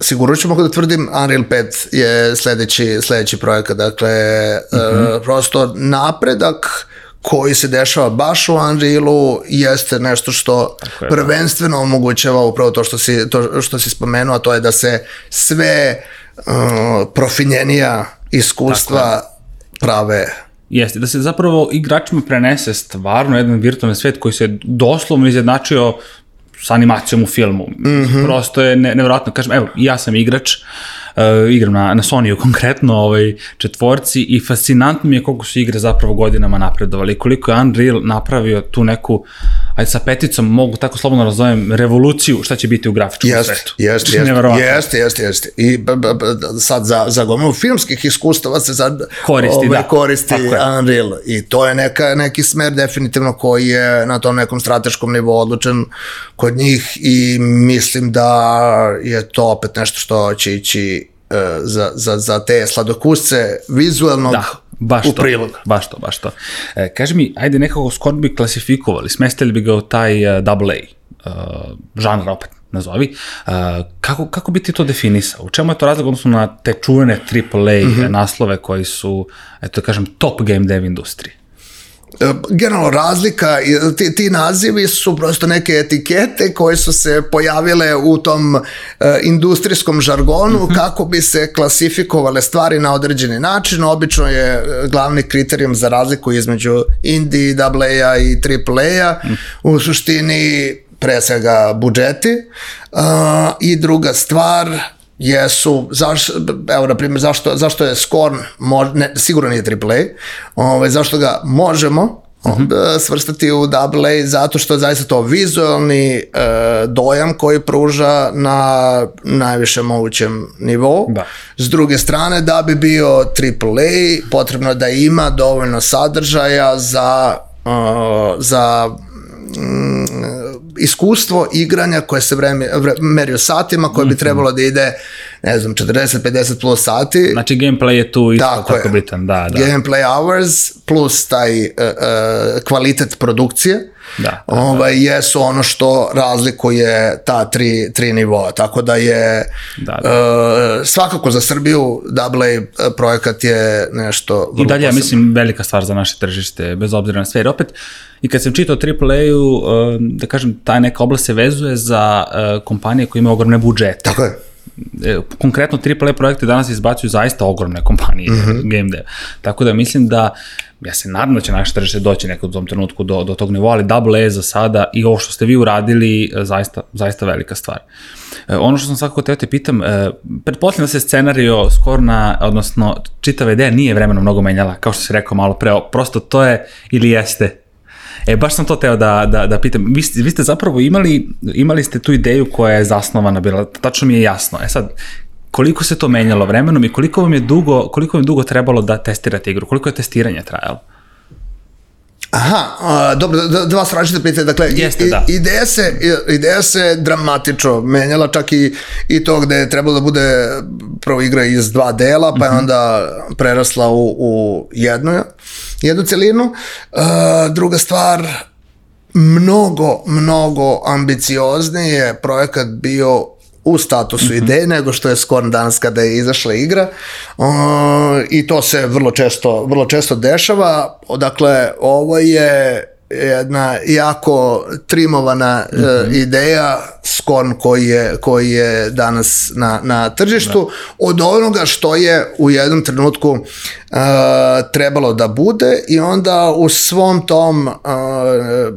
Speaker 2: sigurno ću mogu da tvrdim, Unreal 5 je sledeći, sledeći projekat, dakle, mm -hmm. uh, mhm. prosto napredak koji se dešava baš u Unrealu jeste nešto što je, da. prvenstveno omogućava upravo to što si, to što si spomenuo, a to je da se sve uh, profinjenija iskustva prave
Speaker 1: Jeste, da se zapravo igračima prenese stvarno jedan virtualni svet koji se doslovno izjednačio sa animacijom u filmu. Mm -hmm. Prosto je ne, nevjerojatno. Kažem, evo, ja sam igrač, uh, uh, igram na, na Sonyu konkretno, ovaj, četvorci i fascinantno mi je koliko su igre zapravo godinama napredovali koliko je Unreal napravio tu neku uh, ajde sa peticom mogu tako slobodno razovem da revoluciju šta će biti u grafičkom jest, svetu.
Speaker 2: Jeste, jeste, jeste, jeste, jeste. I b, b, b, sad za, za gomilu filmskih iskustava se sad
Speaker 1: koristi, ove, ovaj,
Speaker 2: da. koristi Unreal. I to je neka, neki smer definitivno koji je na tom nekom strateškom nivou odlučen kod njih i mislim da je to opet nešto što će ići e, za, za, za te sladokusce vizuelnog da
Speaker 1: Baš u to, prilog. Baš to, baš to. E, kaži mi, ajde nekako skoro bi klasifikovali, smestili bi ga u taj uh, double uh, žanr opet nazovi, uh, kako, kako bi ti to definisao? U čemu je to razlog odnosno na te čuvene AAA mm -hmm. naslove koji su, eto da kažem, top game dev industrije?
Speaker 2: E, generalno razlika, ti, ti nazivi su prosto neke etikete koje su se pojavile u tom e, industrijskom žargonu mm -hmm. kako bi se klasifikovale stvari na određeni način. Obično je e, glavni kriterijum za razliku između Indie, aa i AAA-a mm. u suštini pre svega budžeti. Uh, I druga stvar, jesu, zaš, evo na primjer, zašto, zašto je Scorn, mož, ne, sigurno nije AAA, ovaj, zašto ga možemo uh mhm. eh, -huh. svrstati u double A zato što je zaista to vizualni e, dojam koji pruža na najviše mogućem nivou. Da. S druge strane, da bi bio AAA, potrebno da ima dovoljno sadržaja za, e, za Mm, iskustvo igranja koje se vreme, vre, merio satima, koje bi mhm. trebalo da ide, ne znam, 40-50 plus sati.
Speaker 1: Znači gameplay je tu isto tako, tako bitan, da,
Speaker 2: da. Gameplay hours plus taj uh, uh, kvalitet produkcije
Speaker 1: Da, da,
Speaker 2: da, ovaj, jesu ono što razlikuje ta tri, tri nivoa. Tako da je da, da. E, svakako za Srbiju AA eh, projekat je nešto
Speaker 1: vrlo I dalje, ja mislim, velika stvar za naše tržište, bez obzira na sve. Jer opet, i kad sam čitao AAA-u, eh, da kažem, ta neka oblast se vezuje za kompanije koje imaju ogromne budžete.
Speaker 2: Tako je.
Speaker 1: E, konkretno AAA e projekte danas izbacuju zaista ogromne kompanije mm -hmm. game dev. Tako da mislim da ja se nadam da će naše tržište doći nekad u tom trenutku do, do tog nivoa, ali double A e za sada i ovo što ste vi uradili zaista, zaista velika stvar. ono što sam svakako teo te pitam, pretpostavljam da se scenario na, odnosno čitava ideja nije vremeno mnogo menjala, kao što si rekao malo pre, prosto to je ili jeste E, baš sam to teo da, da, da pitam. Vi, ste, vi ste zapravo imali, imali ste tu ideju koja je zasnovana bila, tačno mi je jasno. E sad, koliko se to menjalo vremenom i koliko vam je dugo, koliko vam je dugo trebalo da testirate igru? Koliko je testiranje trajalo?
Speaker 2: Aha, dobro, dva da, da su različite pitanja. Dakle, Jeste, i, da. ideja, se, ideja se dramatično menjala, čak i, i to gde je trebalo da bude prvo igra iz dva dela, pa je mhm. onda prerasla u, u jednu, jednu celinu. A, druga stvar, mnogo, mnogo ambicioznije je projekat bio u statusu mm -hmm. ideje nego što je skorn danas kada je izašla igra uh, i to se vrlo često, vrlo često dešava. Dakle, ovo je jedna jako trimovana mm -hmm. uh, ideja skon koji je, koji je danas na, na tržištu da. od onoga što je u jednom trenutku uh, trebalo da bude i onda u svom tom uh,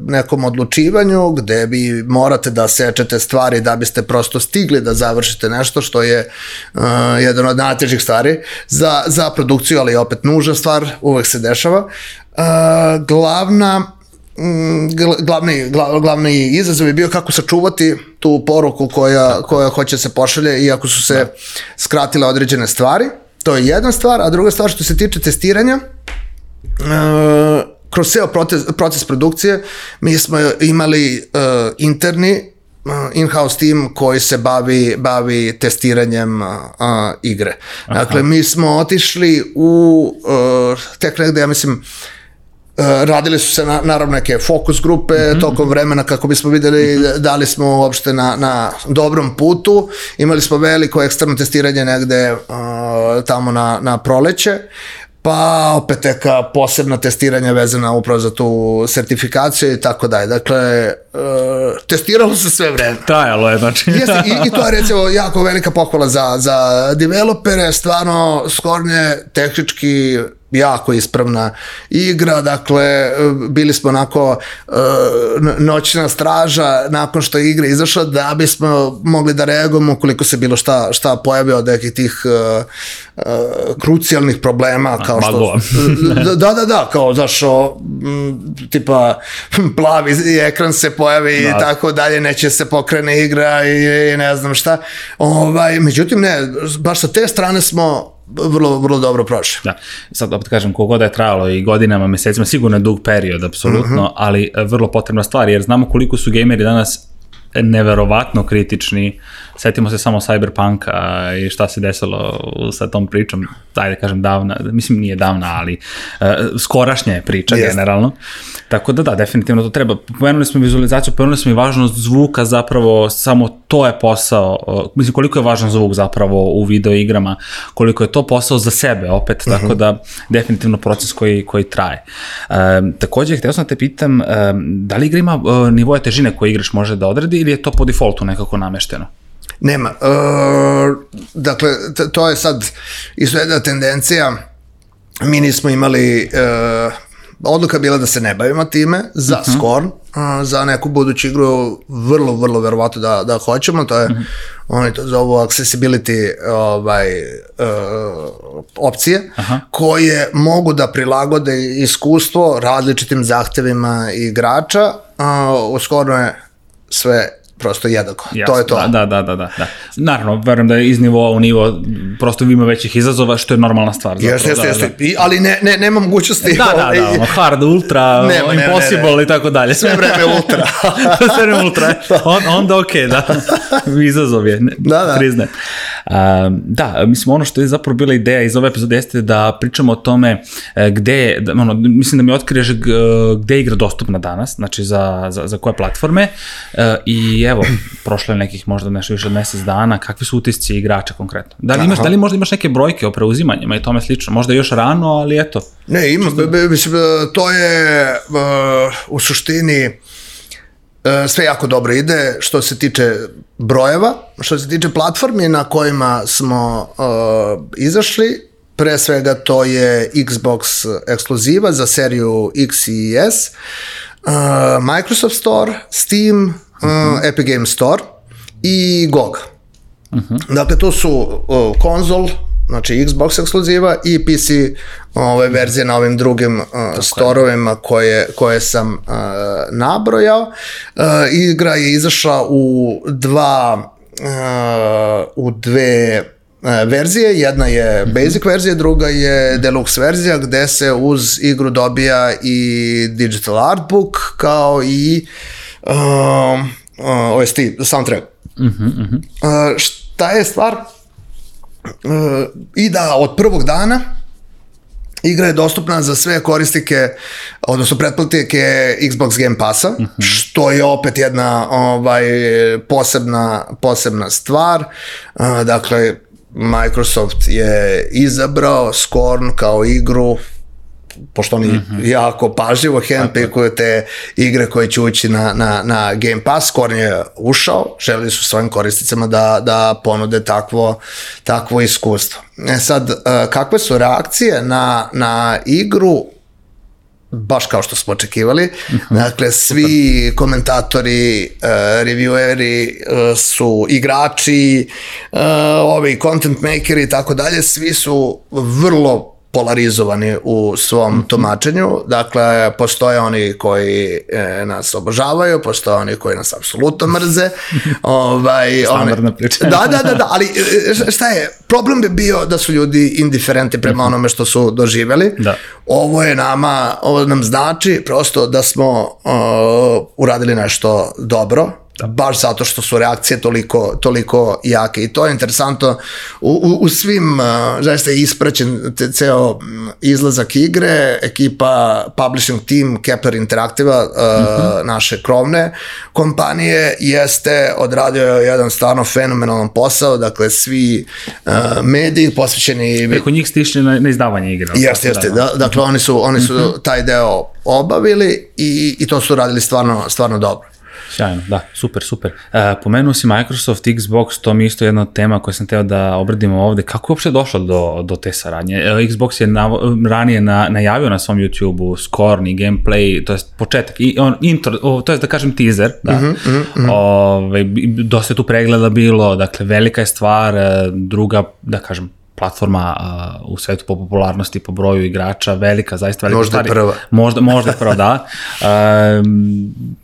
Speaker 2: nekom odlučivanju gde bi morate da sečete stvari da biste prosto stigli da završite nešto što je uh, jedan od najtežih stvari za, za produkciju ali opet nužna stvar uvek se dešava uh, glavna Mm, glavni, glavni izazov je bio kako sačuvati tu poruku koja, koja hoće da se pošalje iako su se da. skratile određene stvari. To je jedna stvar, a druga stvar što se tiče testiranja, uh, kroz ceo proces, proces produkcije mi smo imali e, interni e, in-house tim koji se bavi, bavi testiranjem uh, igre. Dakle, mi smo otišli u, uh, tek negde, ja mislim, Eh, radili su se na, naravno neke fokus grupe mm -hmm. tokom vremena kako bismo videli mhm. da, da li smo uopšte na, na dobrom putu. Imali smo veliko eksterno testiranje negde uh, tamo na, na proleće pa opet neka posebna testiranja vezana upravo za tu sertifikaciju i tako dalje. Dakle, e, testiralo se sve vreme.
Speaker 1: Trajalo je, znači.
Speaker 2: Jeste, i, I to je recimo jako velika pohvala za, za developere, stvarno skornje tehnički jako ispravna igra, dakle bili smo onako e, noćna straža nakon što je igra izašla da bismo mogli da reagujemo koliko se bilo šta, šta pojave od nekih tih e, e, krucijalnih problema kao
Speaker 1: što...
Speaker 2: Da, da, da, da, kao znaš, o, tipa plavi ekran se pojavi da. i tako dalje, neće se pokrene igra i, i ne znam šta. Ovaj, međutim, ne, baš sa te strane smo vrlo, vrlo dobro prošli.
Speaker 1: Da. Sad opet kažem, kogoda je trajalo i godinama, mesecima, sigurno je dug period, apsolutno, uh mhm. -huh. ali e, vrlo potrebna stvar, jer znamo koliko su gejmeri danas neverovatno kritični. Setimo se samo Cyberpunka i šta se desilo sa tom pričom, ajde kažem davna, mislim nije davna, ali uh, skorašnja je priča Jest. generalno. Tako da da, definitivno to treba. Pomenuli smo vizualizaciju, pomenuli smo i važnost zvuka zapravo, samo to je posao, uh, mislim koliko je važan zvuk zapravo u video igrama, koliko je to posao za sebe opet, uh -huh. tako mhm. da definitivno proces koji, koji traje. Um, takođe, hteo sam da te pitam, um, da li igra ima uh, nivoje težine koje igraš može da odredi ili je to po defaultu nekako namešteno?
Speaker 2: Nema. E, dakle, to je sad isto tendencija. Mi nismo imali e, odluka bila da se ne bavimo time za uh mhm. -huh. Scorn, e, za neku buduću igru vrlo, vrlo verovato da, da hoćemo, to je, uh mhm. -huh. oni to zovu accessibility ovaj, uh, opcije, Uh -huh. koje mogu da prilagode iskustvo različitim zahtevima igrača, uh, u Scornu je sve prosto jednako. Jasno, to je to.
Speaker 1: Da, da, da, da, da. Naravno, verujem da je iz nivoa u nivo prosto ima većih izazova, što je normalna stvar. Zapravo, jeste,
Speaker 2: jeste, da, jeste. Da. I, ali ne, ne, nema mogućnosti.
Speaker 1: Da, da, da, ovaj, ono, hard, ultra, nema, impossible ne, ne, ne. i tako dalje.
Speaker 2: Sve vreme ultra.
Speaker 1: Sve vreme ultra. On, onda okej, okay, da. Izazov je, ne, da, da. prizne. A, da, mislim, ono što je zapravo bila ideja iz ove epizode jeste da pričamo o tome e, gde, ono, mislim da mi otkriješ e, gde igra dostupna danas, znači za, za, za koje platforme e, i evo, prošlo je nekih možda nešto više od mesec dana, kakvi su utisci igrača konkretno? Da li, imaš, Aha. da li možda imaš neke brojke o preuzimanjima i tome slično? Možda još rano, ali eto.
Speaker 2: Ne, ima, mislim, to je uh, u suštini e, sve jako dobro ide što se tiče brojeva, što se tiče platformi na kojima smo uh, izašli, pre svega to je Xbox ekskluziva za seriju X i S, uh, Microsoft Store, Steam, uh Epic Games Store i GOG. Uh -huh. Dakle, to su uh, konzol, znači Xbox ekskluziva i PC ove mhm. verzije na ovim drugim uh, storovima koje, koje sam uh, nabrojao. Uh, igra je izašla u dva uh, u dve uh, verzije, jedna je mhm. basic verzija, druga je deluxe verzija gde se uz igru dobija i digital artbook kao i uh, um, uh, OST, soundtrack.
Speaker 1: Uh -huh, uh
Speaker 2: -huh. Uh, šta je stvar? Uh, I da, od prvog dana igra je dostupna za sve korisnike, odnosno pretplatnike Xbox Game Passa, uh mhm. -huh. što je opet jedna ovaj, posebna, posebna stvar. Uh, dakle, Microsoft je izabrao Scorn kao igru pošto oni mm -hmm. jako pažljivo handpikuju te igre koje će ući na, na, na Game Pass, Korn je ušao, želeli su svojim korisnicama da, da ponude takvo, takvo iskustvo. E sad, e, kakve su reakcije na, na igru baš kao što smo očekivali. Mhm. Dakle, svi komentatori, uh, e, revieweri uh, e, su igrači, uh, ovi content makeri i tako dalje, svi su vrlo polarizovani u svom mhm. tumačenju. Dakle, postoje oni koji e, nas obožavaju, postoje oni koji nas apsolutno mrze. ovaj,
Speaker 1: Standardna priča.
Speaker 2: Da, da, da, da, ali e, e, šta je, problem bi bio da su ljudi indiferenti prema mhm. onome što su doživeli.
Speaker 1: Da.
Speaker 2: Ovo je nama, ovo nam znači prosto da smo uh, uradili nešto dobro, baš zato što su reakcije toliko, toliko jake i to je interesantno u, u, u svim, uh, zaista je ispraćen te, ceo mm, izlazak igre, ekipa publishing team Kepler Interactiva uh -huh. Mhm. naše krovne kompanije jeste odradio jedan stvarno fenomenalan posao, dakle svi uh, mediji posvećeni
Speaker 1: preko njih ste išli na, na izdavanje igre
Speaker 2: jeste, jeste, da, da, da. dakle uh -huh. oni su, oni su uh mhm. -huh. taj deo obavili i, i to su radili stvarno, stvarno dobro
Speaker 1: Sjajno, da, super, super. Uh, pomenuo si Microsoft, Xbox, to mi je isto jedna tema koju sam teo da obradimo ovde. Kako je uopšte došlo do, do te saradnje? E, Xbox je nav, ranije na, najavio na svom YouTube-u skorni gameplay, to je početak, i on, intro, to je da kažem teaser, da.
Speaker 2: Mm -hmm, mm
Speaker 1: -hmm. Ove, ovaj, dosta je tu pregleda bilo, dakle, velika je stvar, e, druga, da kažem, platforma uh, u svetu po popularnosti, po broju igrača, velika, zaista velika. Možda
Speaker 2: stvari. prva. Možda,
Speaker 1: možda prva, da. Uh,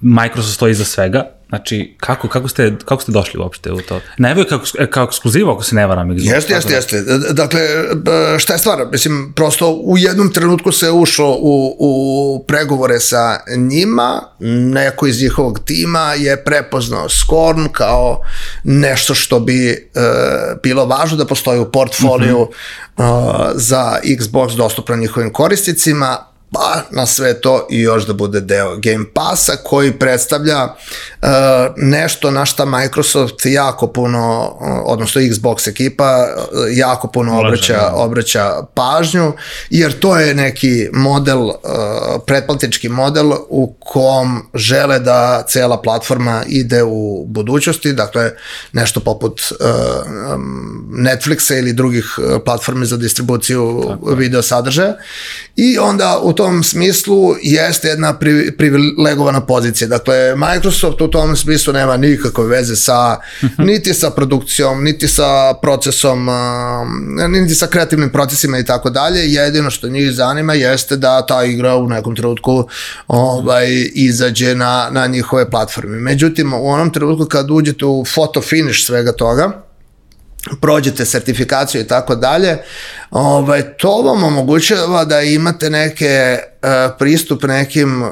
Speaker 1: Microsoft stoji za svega Znači, kako, kako, ste, kako ste došli uopšte u to? Najvo je e, kao, kao ekskluziva, ako
Speaker 2: se
Speaker 1: ne varam.
Speaker 2: Jeste, jeste, da. jeste. E, dakle, e, šta je stvar? Mislim, prosto u jednom trenutku se ušlo u, u pregovore sa njima, neko iz njihovog tima je prepoznao Skorn kao nešto što bi e, bilo važno da postoji u portfoliju mm -hmm. e, za Xbox dostupno njihovim korisnicima, pa na sve to i još da bude deo Game Passa koji predstavlja uh, nešto na šta Microsoft jako puno, odnosno Xbox ekipa e, jako puno obraća, da. obraća pažnju jer to je neki model uh, pretplatnički model u kom žele da cela platforma ide u budućnosti, dakle nešto poput uh, Netflixa ili drugih platformi za distribuciju video sadržaja I onda u tom smislu jeste jedna privilegovana pozicija. Dakle, Microsoft u tom smislu nema nikakve veze sa, mhm. niti sa produkcijom, niti sa procesom, um, niti sa kreativnim procesima i tako dalje. Jedino što njih zanima jeste da ta igra u nekom trenutku ovaj, izađe na, na njihove platforme. Međutim, u onom trenutku kad uđete u photo finish svega toga, prođete sertifikaciju i tako dalje, ovaj, to vam omogućava da imate neke uh, pristup nekim uh,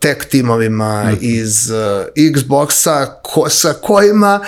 Speaker 2: tech timovima mm. iz uh, Xboxa ko, sa kojima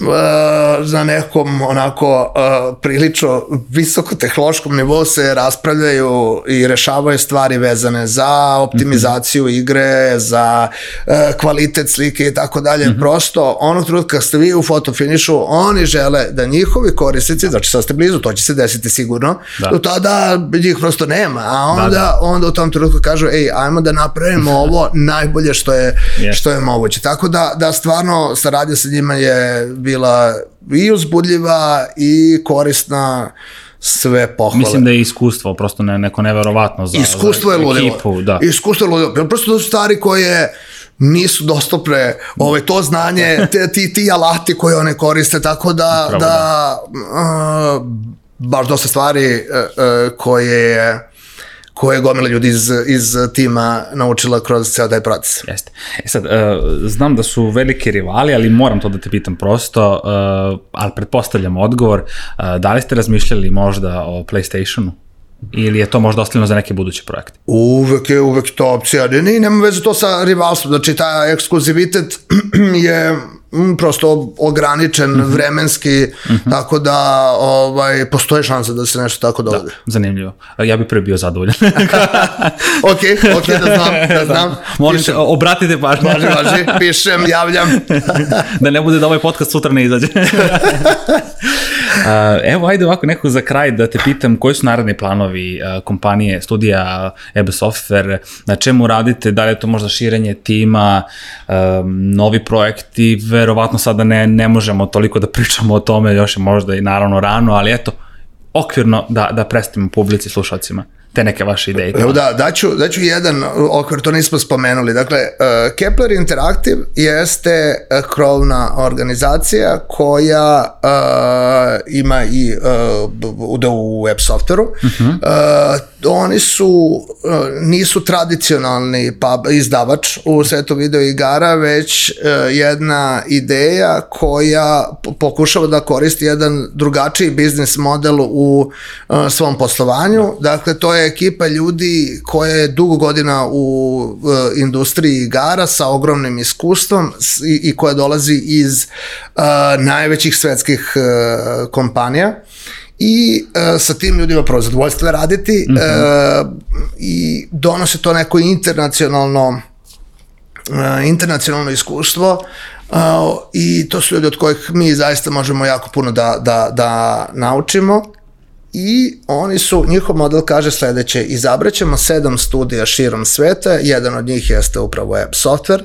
Speaker 2: na eh, nekom onako eh, prilično visokotehnološkom nivou se raspravljaju i rešavaju stvari vezane za optimizaciju mhm. igre, za eh, kvalitet slike i tako dalje. Mhm. Prosto onog trenutka ste vi u fotofinišu, oni žele da njihovi korisnici, znači sad ste blizu, to će se desiti sigurno, da. do tada njih prosto nema, a da, onda, da, da. onda u tom trenutku kažu, ej, ajmo da napravimo ovo najbolje što je, što je moguće. Tako da, da stvarno saradnja sa njima je bila i uzbudljiva i korisna sve pohvale.
Speaker 1: Mislim da je iskustvo, prosto ne, neko neverovatno za, iskustvo za, je ludilo. ekipu. Da.
Speaker 2: Iskustvo je ludilo. Prosto to su stvari koje nisu dostupne ove, ovaj, to znanje, da. te, ti, ti alati koje one koriste, tako da, Pravo, da, da. Uh, baš dosta stvari uh, uh, koje je koje je gomila ljudi iz, iz tima naučila kroz ceo taj proces.
Speaker 1: Jeste. E sad, uh, znam da su veliki rivali, ali moram to da te pitam prosto, uh, ali pretpostavljam odgovor, uh, da li ste razmišljali možda o PlayStationu? Ili je to možda ostavljeno za neke buduće projekte?
Speaker 2: Uvek je, uvek to opcija. ne, nema veze to sa rivalstvom. Znači, ta ekskluzivitet je Mm, prosto ograničen mm -hmm. vremenski, mm -hmm. tako da ovaj, postoji šansa da se nešto tako da, dogodi.
Speaker 1: Da, zanimljivo. Ja bih pre bio zadovoljan.
Speaker 2: ok, ok, da znam, da, da. znam.
Speaker 1: Molim pišem. te, obratite pažnju. Važi,
Speaker 2: važi, pišem, javljam.
Speaker 1: da ne bude da ovaj podcast sutra ne izađe evo, ajde ovako neko za kraj da te pitam koji su naredni planovi kompanije, studija EBE Software, na čemu radite, da li je to možda širenje tima, novi projekti, verovatno sada ne, ne možemo toliko da pričamo o tome, još je možda i naravno rano, ali eto, okvirno da, da predstavimo publici slušalcima te neke vaše ideje.
Speaker 2: Evo da, daću, daću jedan okvir, to nismo spomenuli. Dakle, uh, Kepler Interactive jeste uh, krovna organizacija koja uh, ima i uh, da u web softveru. Mhm. Uh -huh. uh, oni su, e, nisu tradicionalni pub, izdavač u svetu video igara, već e, jedna ideja koja pokušava da koristi jedan drugačiji biznis model u e, svom poslovanju. Da. Dakle, to je ekipa ljudi koja je dugo godina u industriji igara sa ogromnim iskustvom i koja dolazi iz najvećih svetskih kompanija i uh, sa tim ljudima prvo zadovoljstvo je raditi mm -hmm. uh, i donose to neko internacionalno uh, internacionalno iskustvo uh, i to su ljudi od kojih mi zaista možemo jako puno da, da, da naučimo I oni su, njihov model kaže sledeće, izabraćemo sedam studija širom sveta, jedan od njih jeste upravo App Software,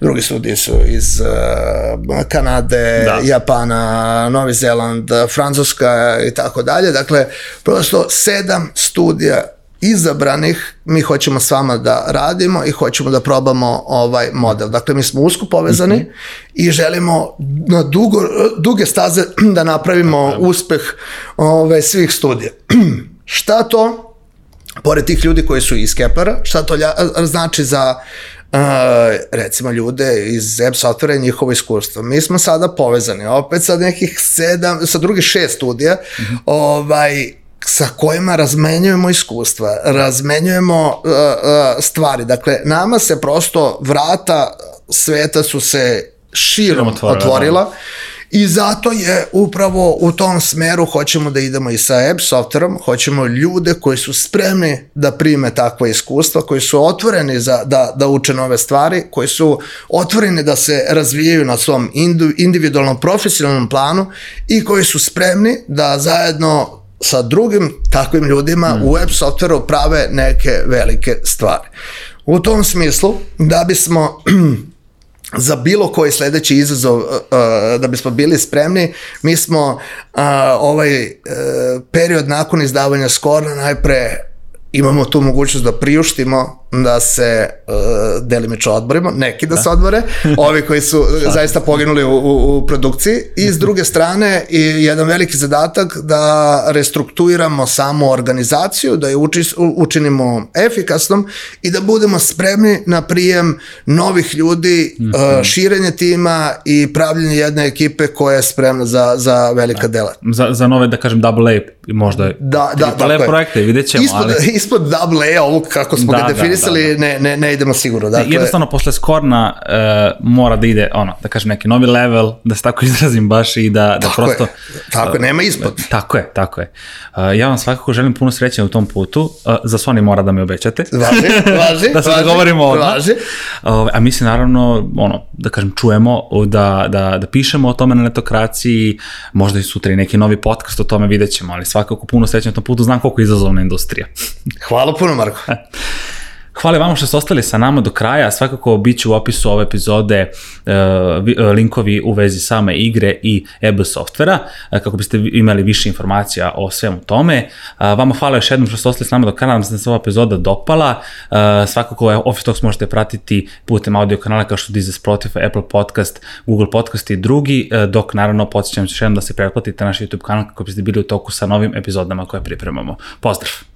Speaker 2: drugi studiji su iz uh, Kanade, da. Japana, Novi Zeland, Francuska i tako dalje, dakle, prosto sedam studija izabranih mi hoćemo s vama da radimo i hoćemo da probamo ovaj model. Dakle, mi smo usko povezani mm -hmm. i želimo na dugo, duge staze da napravimo Dobre. uspeh ovaj, svih studija. šta to, pored tih ljudi koji su iz Kepara, šta to lja, znači za Uh, recimo ljude iz App Softvera i njihovo iskustvo. Mi smo sada povezani, opet sa nekih sedam, sa drugih šest studija, mm -hmm. ovaj, sa kojima razmenjujemo iskustva, razmenjujemo uh, uh, stvari. Dakle, nama se prosto vrata sveta su se širom otvorila. otvorila. Da. I zato je upravo u tom smeru hoćemo da idemo i sa app softverom, hoćemo ljude koji su spremni da prime takva iskustva, koji su otvoreni za, da, da uče nove stvari, koji su otvoreni da se razvijaju na svom individualnom profesionalnom planu i koji su spremni da zajedno sa drugim takvim ljudima mm. u web softveru prave neke velike stvari. U tom smislu, da bismo za bilo koji sledeći izazov e, e, da bismo bili spremni, mi smo e, ovaj period nakon izdavanja skorna najpre imamo tu mogućnost da priuštimo da se uh, e, delimično odborimo, neki da, da se odbore, ovi koji su zaista poginuli u, u, u produkciji i s druge strane i jedan veliki zadatak da restrukturiramo samu organizaciju, da je uči, učinimo efikasnom i da budemo spremni na prijem novih ljudi, uh, širenje tima i pravljenje jedne ekipe koja je spremna za, za velika da. dela.
Speaker 1: Za, za nove, da kažem, double A možda
Speaker 2: da, da,
Speaker 1: triple Double A projekte, vidjet ćemo.
Speaker 2: Ispod,
Speaker 1: ali...
Speaker 2: ispod double A, ovo kako smo
Speaker 1: da,
Speaker 2: ga da. definili, eliminisali, da, da. Ne, ne, ne idemo sigurno. Dakle, ne,
Speaker 1: jednostavno, posle Skorna uh, mora da ide, ono, da kažem, neki novi level, da se tako izrazim baš i da, da prosto... Je,
Speaker 2: tako je, nema ispod. Eh,
Speaker 1: tako je, tako je. Uh, ja vam svakako želim puno sreće u tom putu. Uh, za Sony mora da me obećate.
Speaker 2: Važi, važi.
Speaker 1: da se dogovorimo odmah. Važi. Uh, a mi se naravno, ono, da kažem, čujemo, da, da, da pišemo o tome na netokraciji, možda i sutra i neki novi podcast o tome videćemo ali svakako puno sreće na tom putu, znam koliko je izazovna industrija.
Speaker 2: Hvala puno, Marko.
Speaker 1: Hvala vam što ste ostali sa nama do kraja. Svakako bit će u opisu ove epizode e, e, linkovi u vezi same igre i EB softvera, e, kako biste imali više informacija o svemu tome. Vama hvala još jednom što ste ostali s nama do kraja, nam se da se ova epizoda dopala. Svakako Office Talks možete pratiti putem audio kanala kao što Deezer, Spotify, Apple Podcast, Google Podcast i drugi, dok naravno podsjećam se još jednom da se pretplatite na naš YouTube kanal kako biste bili u toku sa novim epizodama koje pripremamo. Pozdrav!